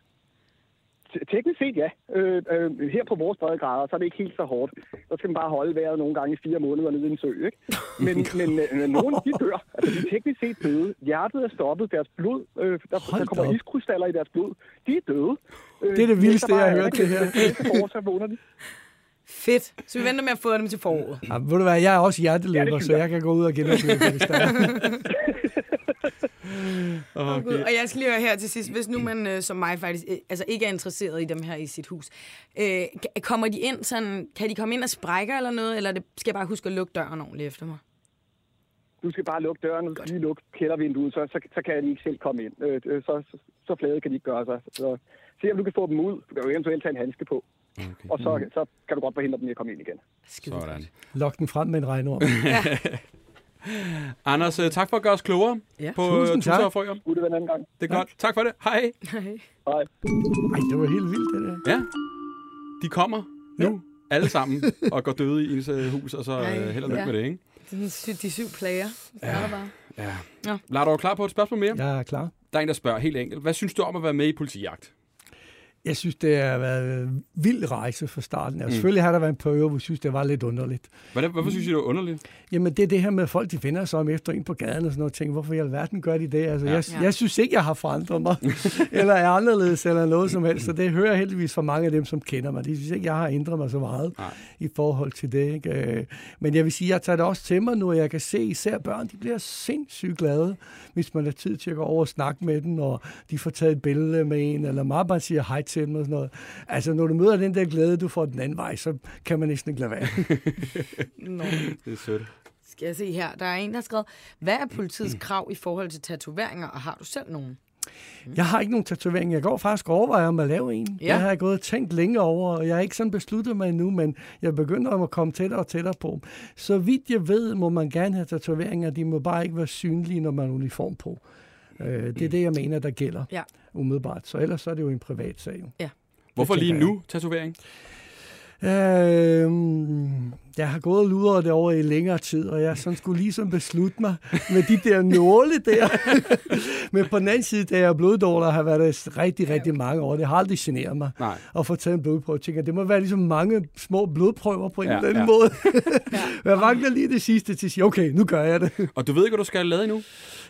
Teknisk set ja. Øh, øh, her på vores breddegrader, så er det ikke helt så hårdt. Så skal man bare holde vejret nogle gange i fire måneder nede i en sø. Ikke? Men, (laughs) men øh, nogen de dør. Altså, de er teknisk set døde. Hjertet er stoppet. Deres blod, øh, der, Hold der kommer op. iskrystaller i deres blod. De er døde. Øh, Det er det de vildeste, jeg har hørt, det her. (laughs) forår, så vågner de. Fedt. Så vi venter med at få dem til foråret. Ja, ved du hvad, jeg er også hjerteløber, Ja, så jeg. jeg kan gå ud og genopleve det, hvis der er. (laughs) (laughs) Oh, Gud. Og jeg skal lige høre her til sidst, hvis nu man øh, som mig faktisk øh, altså ikke er interesseret i dem her i sit hus, øh, kommer de ind sådan, kan de komme ind og sprækker eller noget, eller det, skal jeg bare huske at lukke døren ordentligt efter mig? Du skal bare lukke døren, og lige lukke kældervinduet, så, så, så kan de ikke selv komme ind. Øh, øh, så, så, så flade kan de ikke gøre sig. Så se om du kan få dem ud. Du kan jo eventuelt tage en handske på. Okay. Og så, så kan du godt forhindre dem i at komme ind igen. Sådan. Lok den frem med en regnorm. (laughs) (laughs) (laughs) Anders, øh, tak for at gøre os klogere Ja. på Tusind tak. og frøer. Skulle det en anden gang? Det er godt. Tak for det. Hej. godt. Hej. Ej, det var helt vildt, det der. Ja, de kommer nu, alle sammen, (laughs) og går døde i ens øh, hus, og så Ej, øh, held og lykke ja. med det, ikke? Det er de syv plager. Det er der bare. Ja. Lad du klar på et spørgsmål mere? Jeg er klar. Der er en, der spørger helt enkelt. Hvad synes du om at være med i politijagt? Jeg synes, det har været en vild rejse fra starten. Altså, Selvfølgelig har der været en periode, hvor jeg synes, det var lidt underligt. Hvordan, hvorfor synes I, det er underligt? Jamen, det er det her med, at folk de vender sig om efter en på gaden og sådan noget. Tænker, hvorfor i alverden gør de det? Altså, Ja. ja. jeg, Ja. jeg synes ikke, jeg har forandret mig, (laughs) eller er anderledes, eller noget som helst. Så det hører jeg heldigvis fra mange af dem, som kender mig. De synes ikke, jeg har ændret mig så meget Nej. i forhold til det. Ikke? Øh, Men jeg vil sige, jeg tager det også til mig nu, og jeg kan se især børn, de bliver sindssygt glade, hvis man har tid til at gå over og snakke med dem, og de får taget et billede med en, eller meget bare siger hej til dem og sådan noget. Altså, når du møder den der glæde, du får den anden vej, så kan man næsten ikke lade være. (laughs) Nå. Det er sødt. Skal jeg se her. Der er en, der har skrevet, hvad er politiets (clears throat) krav i forhold til tatoveringer, og har du selv nogen? Jeg har ikke nogen tatovering. Jeg går faktisk og overvejer om at lave en. Ja. Det har jeg gået og tænkt længe over, og jeg har ikke sådan besluttet mig endnu, men jeg begynder at komme tættere og tættere på. Så vidt jeg ved, må man gerne have tatoveringer. De må bare ikke være synlige, når man har uniform på. Øh, det er det, jeg mener, der gælder Ja. umiddelbart. Så ellers så er det jo en privat sag. jo. Hvorfor lige nu, tatovering? Øh, jeg har gået og ludret det over i længere tid, og jeg sådan skulle ligesom beslutte mig med de der nåle der. (laughs) Men på den anden side, da jeg er bloddårlig, har været der rigtig, rigtig mange år. Det har aldrig generet mig Nej. at få taget en blodprøve. Jeg tænker, det må være ligesom mange små blodprøver på en Ja, eller anden ja. måde. (laughs) (laughs) jeg mangler lige det sidste til at sige, okay, nu gør jeg det. Og du ved ikke, hvad du skal lavet endnu?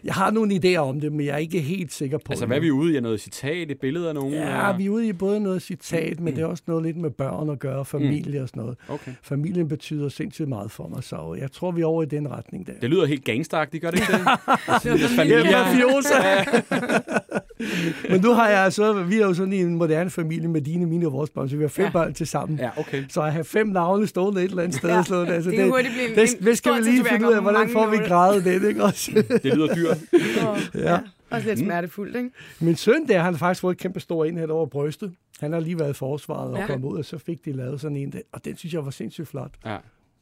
Jeg har nogle idéer om det, men jeg er ikke helt sikker på Altså, det. hvad er vi ude i? Noget citat, et billede af nogen? Ja, eller? vi er ude i både noget citat, men det er også noget lidt med børn at gøre, familie og sådan noget. Okay. Familien betyder sindssygt meget for mig, så jeg tror, vi er over i den retning der. Det lyder helt gangstagtigt, gør det ikke det? (laughs) Ja. (laughs) Men nu har jeg altså, vi er jo sådan i en moderne familie med dine, mine og vores børn, så vi har fem Ja. ja. børn til sammen. Ja. Ja, okay. Så at have fem navne stående et eller andet sted. Ja. Ja. Sådan, altså, Det en- det, en det skal vi lige finde ud af, hvordan får vi nåle. gradet det, ikke også? Det lyder dyrt. (laughs) ja. Også lidt smertefuldt, ikke? Min søn der, han har faktisk fået et kæmpe stor en hen over brystet. Han har lige været i forsvaret og Ja. ja. kommet ud, og så fik de lavet sådan en, der, og den synes jeg var sindssygt flot. Ja.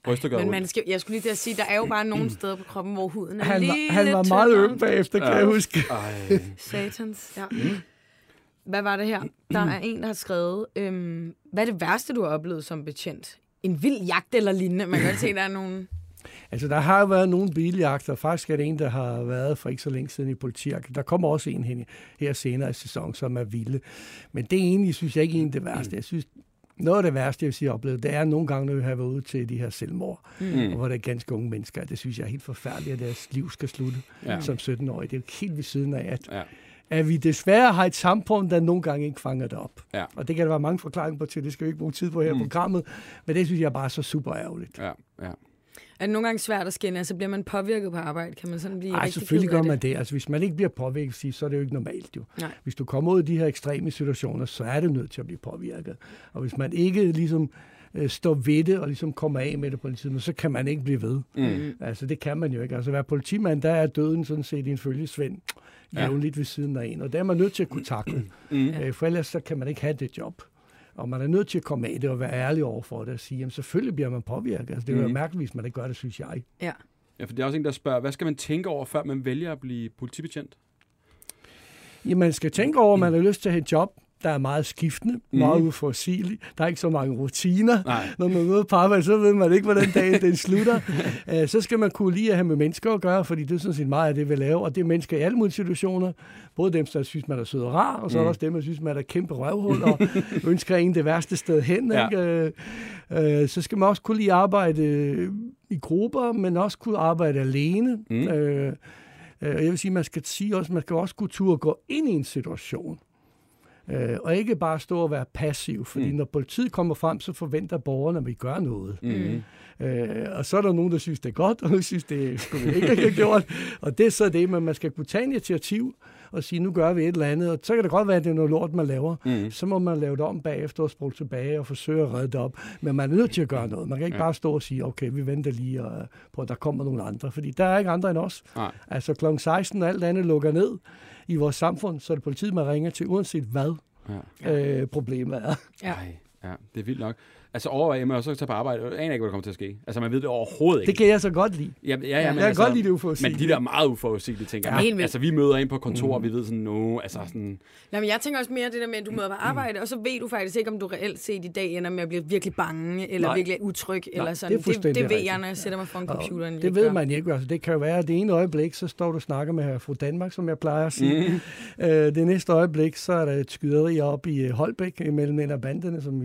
Bryster gør Men man skal, jeg skulle lige til at sige, der er jo bare nogle steder på kroppen, hvor huden er Han lige han lidt var meget øm bagefter, kan Ja. jeg huske. Ej. Satans, ja. Hvad var det her? Der er en, der har skrevet, øhm, hvad er det værste, du har oplevet som betjent? En vild jagt eller lignende? Man kan godt se, der er nogle... Altså, der har jo været nogle biljagter. Faktisk er det en, der har været for ikke så længe siden i politijagt. Der kommer også en hen, her senere i sæsonen, som er vilde. Men det er egentlig, synes jeg ikke en af det værste. Jeg synes, noget af det værste, jeg vil sige, oplevet, det er nogle gange, når vi har været ude til de her selvmord, mm. hvor der er ganske unge mennesker. Det synes jeg er helt forfærdeligt, at deres liv skal slutte Ja. som 17-årige. Det er jo helt ved siden af, at, Ja. at vi desværre har et samfund, der nogle gange ikke fanger det op. Ja. Og det kan der være mange forklaringer på til, det skal vi ikke bruge tid på her i programmet, men det synes jeg bare er så super ærgerligt. Ja, ja. Er det nogle gange svært at skinne? Altså bliver man påvirket på arbejde? Kan man sådan blive Nej, rigtig selvfølgelig gør man det? det. Altså, hvis man ikke bliver påvirket, så er det jo ikke normalt. Jo. Nej. Hvis du kommer ud i de her ekstreme situationer, så er det nødt til at blive påvirket. Og hvis man ikke ligesom øh, står ved det og ligesom kommer af med det på en tid, så kan man ikke blive ved. Mm. Altså, det kan man jo ikke. Altså, at være politimand, der er døden sådan set i en følgesvend Ja. jævnligt ved siden af en. Og der er man nødt til at kunne takle. Mm. Øh, for ellers så kan man ikke have det job. Og man er nødt til at komme af det og være ærlig over for det og sige, jamen selvfølgelig bliver man påvirket. Altså, det er jo Mhm. mærkeligt, hvis man ikke gør det, synes jeg. Ja. Ja, for det er også en, der spørger, hvad skal man tænke over, før man vælger at blive politibetjent? Jamen, man skal tænke over, at man har lyst til at have et job, der er meget skiftende, mm. meget uforudsigeligt. Der er ikke så mange rutiner. Nej. Når man møder på arbejde, så ved man ikke, hvordan dagen den slutter. (laughs) Øh, så skal man kunne lide at have med mennesker at gøre, fordi det er sådan set meget af det, vi laver. Og det er mennesker i alle mulige situationer. Både dem, der synes, man er sød og rar, og så er der også dem, der synes, man er kæmpe røvhul og (laughs) ønsker en det værste sted hen. Ja. Ikke? Øh, øh, så skal man også kunne lide at arbejde i grupper, men også kunne arbejde alene. Mm. Og jeg vil sige, man skal sige også, man skal også kunne turde gå ind i en situation. Øh, og ikke bare stå og være passiv, fordi mm. når politiet kommer frem, så forventer borgerne, at vi gør noget. Mm. Øh, og så er der nogen, der synes, det er godt, (laughs) og nogen synes, det skulle vi ikke have gjort. Og det er så det, men man skal kunne tage initiativ og sige, nu gør vi et eller andet. Og så kan det godt være, at det er noget lort, man laver. Mm. Så må man lave det om bagefter og spole tilbage og forsøge at redde det op. Men man er nødt til at gøre noget. Man kan ikke Ja. bare stå og sige, okay, vi venter lige og, på, at der kommer nogle andre. Fordi der er ikke andre end os. Nej. Altså kl. 16 og alt andet lukker ned i vores samfund, så er det politiet, man ringer til, uanset hvad Ja. øh, problemet er. Ja. Ej, ja, det er vildt nok. Altså overvejer man også at tage på arbejde. Jeg aner ikke, hvad der kommer til at ske. Altså man ved det overhovedet ikke. Det kan jeg så godt lide. Ja, ja, ja, men Jeg kan altså, godt lide det uforudsigeligt. Men de der meget uforudsigelige ting. Ja, Ja, vildt. altså vi møder ind på kontor, og vi ved sådan, no, altså sådan, Nej, men jeg tænker også mere det der med, at du møder på arbejde, og så ved du faktisk ikke, om du reelt set i dag ender med at blive virkelig bange, eller Nej. virkelig utryg, eller sådan. det det, det ved jeg, når jeg sætter mig foran Og computeren. lige det ved man ikke. Altså, det kan jo være, at det ene øjeblik, så står du og snakker med fru Danmark, som jeg plejer at sige. Mm. Øh, det næste øjeblik, så er der et skyderi op i øh, Holbæk imellem en af banderne, som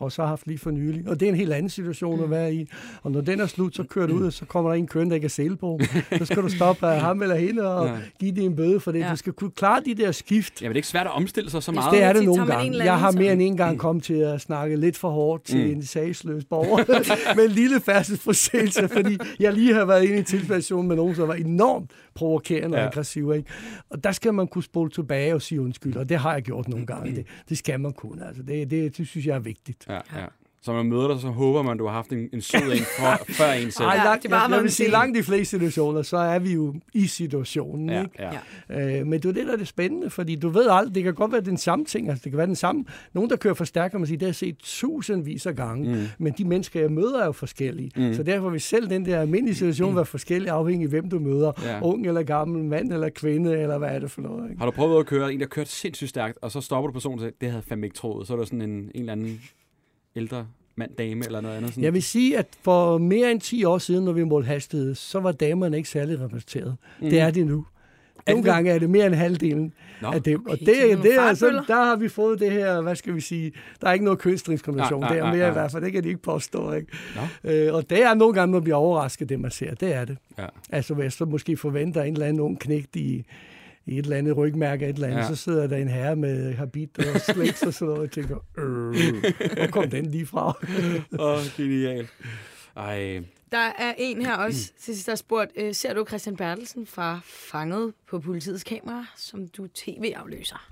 vi også har haft lige for nylig. Og det er en helt anden situation Mm. at være i. Og når den er slut, så kører du ud, og så kommer der en kørende, der ikke er sele på. Så skal du stoppe af ham eller hende og Ja. give det en bøde for det. Ja. Du skal kunne klare de der skift. ja, men det er ikke svært at omstille sig så meget. Det er det nogle gange. Jeg har mere end en gang kommet til at snakke lidt for hårdt til Mm. en sagsløs borger (laughs) med en lille færdselsforseelse, fordi jeg lige har været inde i en tilfældssituation med nogen, som var enormt provokerende og Ja. aggressiv. Ikke? Og der skal man kunne spole tilbage og sige undskyld, og det har jeg gjort nogle gange. Det, det skal man kunne. Altså, det, det, det synes jeg er vigtigt. Ja, ja. Så når man møder dig, så håber man, du har haft en, en sød en for, (laughs) før en selv. Ej, Ja, langt, det bare jeg, jeg vil sige, langt de fleste situationer, så er vi jo i situationen. Ja, ikke? ja. Øh, men det er det, der er det spændende, fordi du ved aldrig, det kan godt være den samme ting, altså det kan være den samme. Nogen, der kører for stærkt, kan man sige, det har jeg set tusindvis af gange, mm. men de mennesker, jeg møder, er jo forskellige. Mm. Så derfor vil selv den der almindelige situation være forskellig, afhængig af, hvem du møder. Ja. Ung eller gammel, mand eller kvinde, eller hvad er det for noget. Ikke? Har du prøvet at køre en, der kørte sindssygt stærkt, og så stopper du personen og siger, det havde jeg fandme ikke troet. Så er der sådan en, en eller anden ældre mand, dame eller noget andet. Sådan. Jeg vil sige, at for mere end 10 år siden, når vi målte hastighed, så var damerne ikke særlig repræsenteret. Mm. Det er det nu. Nogle det? gange er det mere end halvdelen Nå, af dem. Og okay, det, så er det det er nogle altså, der har vi fået det her, hvad skal vi sige, der er ikke noget kønsdiskrimination. Nej, Det nej, er nej, mere nej. i hvert fald, det kan de ikke påstå. Ikke? Nå. Øh, og det er nogle gange, man bliver overrasket, det man ser. Det er det. Ja. Altså, hvis så måske forventer en eller anden ung knægt i et eller andet rygmærke, et eller andet, Ja. ja. så sidder der en herre med habit og sliks og sådan noget, og tænker, øh, hvor kom den lige fra? (laughs) Åh, oh, genial. Ej, Der er en her også til sidst, der har spurgt, øh, ser du Christian Bertelsen fra Fanget på politiets kamera, som du tv-afløser?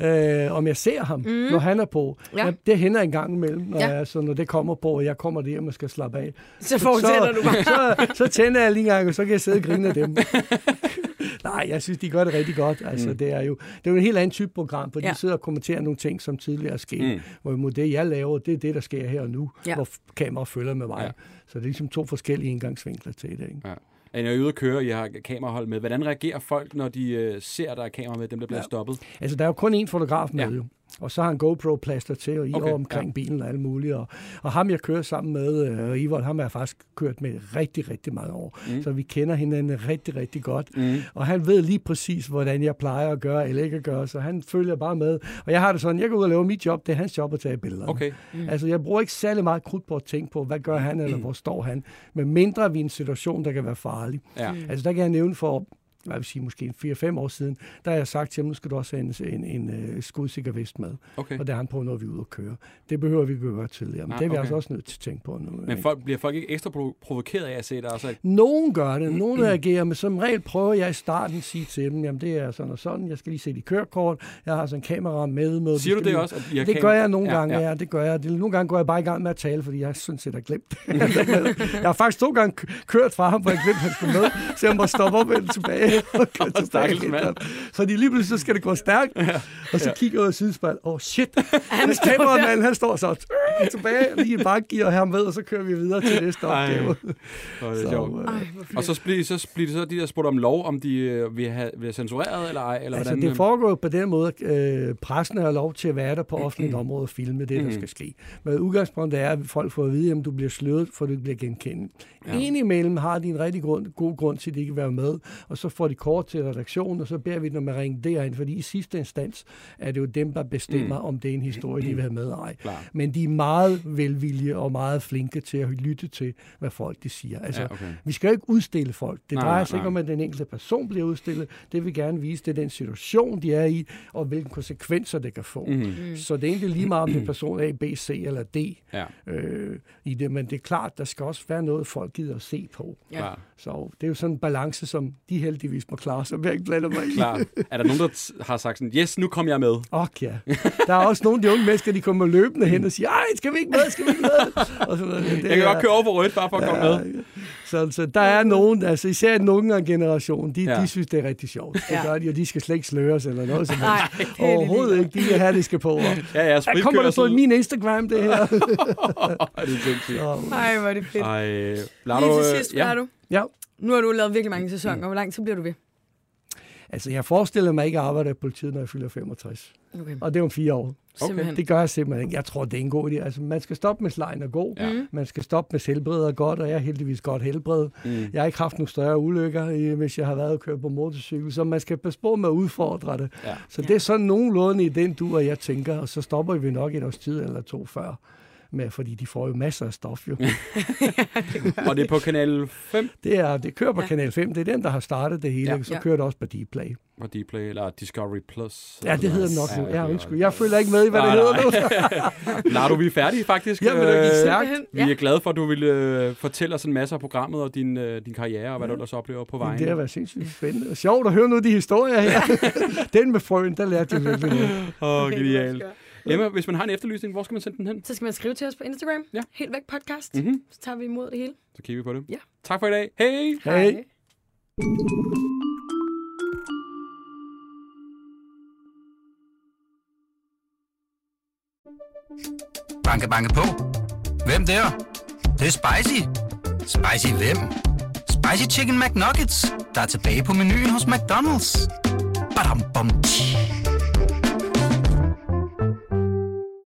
Øh, om jeg ser ham, mm. når han er på. Ja. Ja. Det hænder en gang imellem, når, Ja. jeg, så når det kommer på, og jeg kommer hjem og skal slappe af. Så fortsætter så, du bare. så, så tænder jeg lige en gang, og så kan jeg sidde og grine af dem. (laughs) Nej, jeg synes, de gør det rigtig godt. Altså, mm. det, er jo, det er jo en helt anden type program, for ja. De sidder og kommenterer nogle ting, som tidligere er sket. Mm. Hvorimod det, jeg laver, det er det, der sker her og nu, Ja. hvor kameraet følger med mig. Ja. Så det er ligesom to forskellige indgangsvinkler til det. Ikke? ja. Er I ude at køre, I har kamerahold med. Hvordan reagerer folk, når de øh, ser, der er kamera med dem, der bliver ja. Stoppet? Altså, der er jo kun én fotograf med ja. jo. Og så har han GoPro-plaster til, og i Okay, okay, omkring ja. bilen og alt muligt. Og, og ham, jeg kører sammen med, øh, Ivold, ham har jeg faktisk kørt med rigtig, rigtig mange år. Mm. Så vi kender hinanden rigtig, rigtig godt. Mm. Og han ved lige præcis, hvordan jeg plejer at gøre eller ikke at gøre, så han følger bare med. Og jeg har det sådan, jeg går ud og laver mit job, det er hans job at tage billeder. Okay. Mm. Altså, jeg bruger ikke særlig meget krudt på at tænke på, hvad gør han, eller hvor står han. Men mindre vi er i en situation, der kan være farlig. Ja. Mm. Altså, der kan jeg nævne for hvad vil sige, måske 4-5 år siden, der har jeg sagt til ham, nu skal du også have en, en, en uh, skudsikker vest med. Okay. Og det har han på, når vi er ude at køre. Det behøver vi ikke at gøre tidligere, men Nej, det er vi okay. altså også nødt til at tænke på nu. Men folk, bliver folk ikke ekstra provo- provokeret af at se dig også? Nogen gør det, nogen reagerer, men som regel prøver jeg i starten at sige til dem, jamen det er sådan og sådan, jeg skal lige se dit kørekort, jeg har sådan en kamera med. med Siger du det lige- også? At I har Det kamera? gør jeg nogle Ja, gange, ja. ja. det gør jeg. Det, nogle gange går jeg bare i gang med at tale, fordi jeg sådan set har glemt (laughs) jeg har faktisk to gange kø- kørt fra ham, hvor jeg glemte, at han skulle med, så jeg må stoppe op og tilbage. Og køre tilbage. Mand. Fordi lige pludselig så skal det gå stærkt, og så kigger jeg ud af sidespejl. Åh, oh, shit. (laughs) Hans kameramand, han står så tilbage, lige i bakgear her med, og så kører vi videre til næste Ej. opgave. Hvor er det Så, øh, Og så bliver, så bliver det så de der spurgt om lov, om de øh, vil have, vil censureret eller ej, eller Altså, hvordan? det foregår jo på den måde, at øh, pressen har lov til at være der på offentligt område og filme det, der Mhm. skal ske. Men udgangspunktet er, at folk får at vide, at du bliver sløret, for du ikke bliver genkendt. Ja. Ja. Indimellem har de en rigtig grund, god grund til, at de ikke vil være med, og så får de kort til redaktionen, og så beder vi dem at ringe derind, fordi i sidste instans er det jo dem, der bestemmer, mm. om det er en historie, de vil have med ej. Klar. Men de er meget velvillige og meget flinke til at lytte til, hvad folk de siger. Altså, Ja, okay. vi skal jo ikke udstille folk. Det Nej, drejer nej, sig ikke nej. om, at den enkelte person bliver udstillet. Det vil gerne vise, det er den situation, de er i, og hvilke konsekvenser det kan få. Mhm. Mm. Så det er egentlig lige meget, om det er person A, B, C eller D Ja, øh, i det. Men det er klart, der skal også være noget, folk gider at se på. Ja. Så det er jo sådan en balance, som de heldigvis må klare sig. Jeg ikke blande mig klar. Er der nogen, der t- har sagt sådan, yes, nu kom jeg med? Og ja. Der er også nogle af de unge mennesker, de kommer løbende hen og siger, ej, skal vi ikke med, skal vi ikke med? Og sådan, det Jeg kan er- godt køre over på rødt, bare for at komme med. Så, så der er nogen, altså især den unge generation, de, Ja. ja. de synes, det er rigtig sjovt. Det Ja. gør de, og de skal slet ikke sløres eller noget som Nej, helst. det er de Overhovedet ikke. De vil have, det skal på. Og, Ja, ja, der kommer der på min Instagram, det her. (laughs) Det er sindssygt. Så, Ej, hvor er det fedt. Ej, Lige Lardo, til øh, sidst, ja. ja. du? ja. Nu har du lavet virkelig mange sæsoner. Hvor lang tid bliver du ved? Altså, jeg forestiller mig ikke at arbejde i politiet, når jeg fylder 65. Okay. Og det er om fire år. Simpelthen. Det gør jeg simpelthen ikke. Jeg tror, det er en god idé. Altså, man skal stoppe med slejen og gå. Ja. Man skal stoppe med helbredet godt, og jeg er heldigvis godt helbred. Mm. Jeg har ikke haft nogle større ulykker, hvis jeg har været og kørt på motorcykel, så man skal passe på med at udfordre det. Ja. Så det er sådan nogenlunde i den du og jeg tænker, og så stopper vi nok et års tid eller to før. Med, fordi de får jo masser af stof jo. (laughs) Og det er på kanal 5 Det, er, det kører på Ja. Kanal 5, det er den, der har startet det hele. Ja. Ja. Så Ja. kører det også på Dplay. på Dplay, eller Discovery Plus. Ja, det hedder nok Ja, nu. Ja, er- undskyld. Jeg følger ikke med i, hvad Nej, det hedder nej. (laughs) nu. Lardo, vi er færdige faktisk. Jamen, det gik Øh, stærkt. Vi er glade for, at du ville øh, fortælle os en masse af programmet og din, øh, din karriere, og hvad du ellers oplever på vejen. Det har været sindssygt spændende. Sjovt at høre nogle af de historier her. (laughs) den med frøen, der lærte jeg virkelig noget. Åh, Okay, genialt. Emma, hvis man har en efterlysning, hvor skal man sende den hen? Så skal man skrive til os på Instagram. Ja. Helt væk podcast. Mhm. Så tager vi imod det hele. Så kigger vi på det. Ja. Tak for i dag. Hej! Hej. Banke, banke på. Hvem der? Det, det er spicy. Spicy hvem? Spicy Chicken McNuggets, der er tilbage på menuen hos McDonald's. Badum, bom, tji.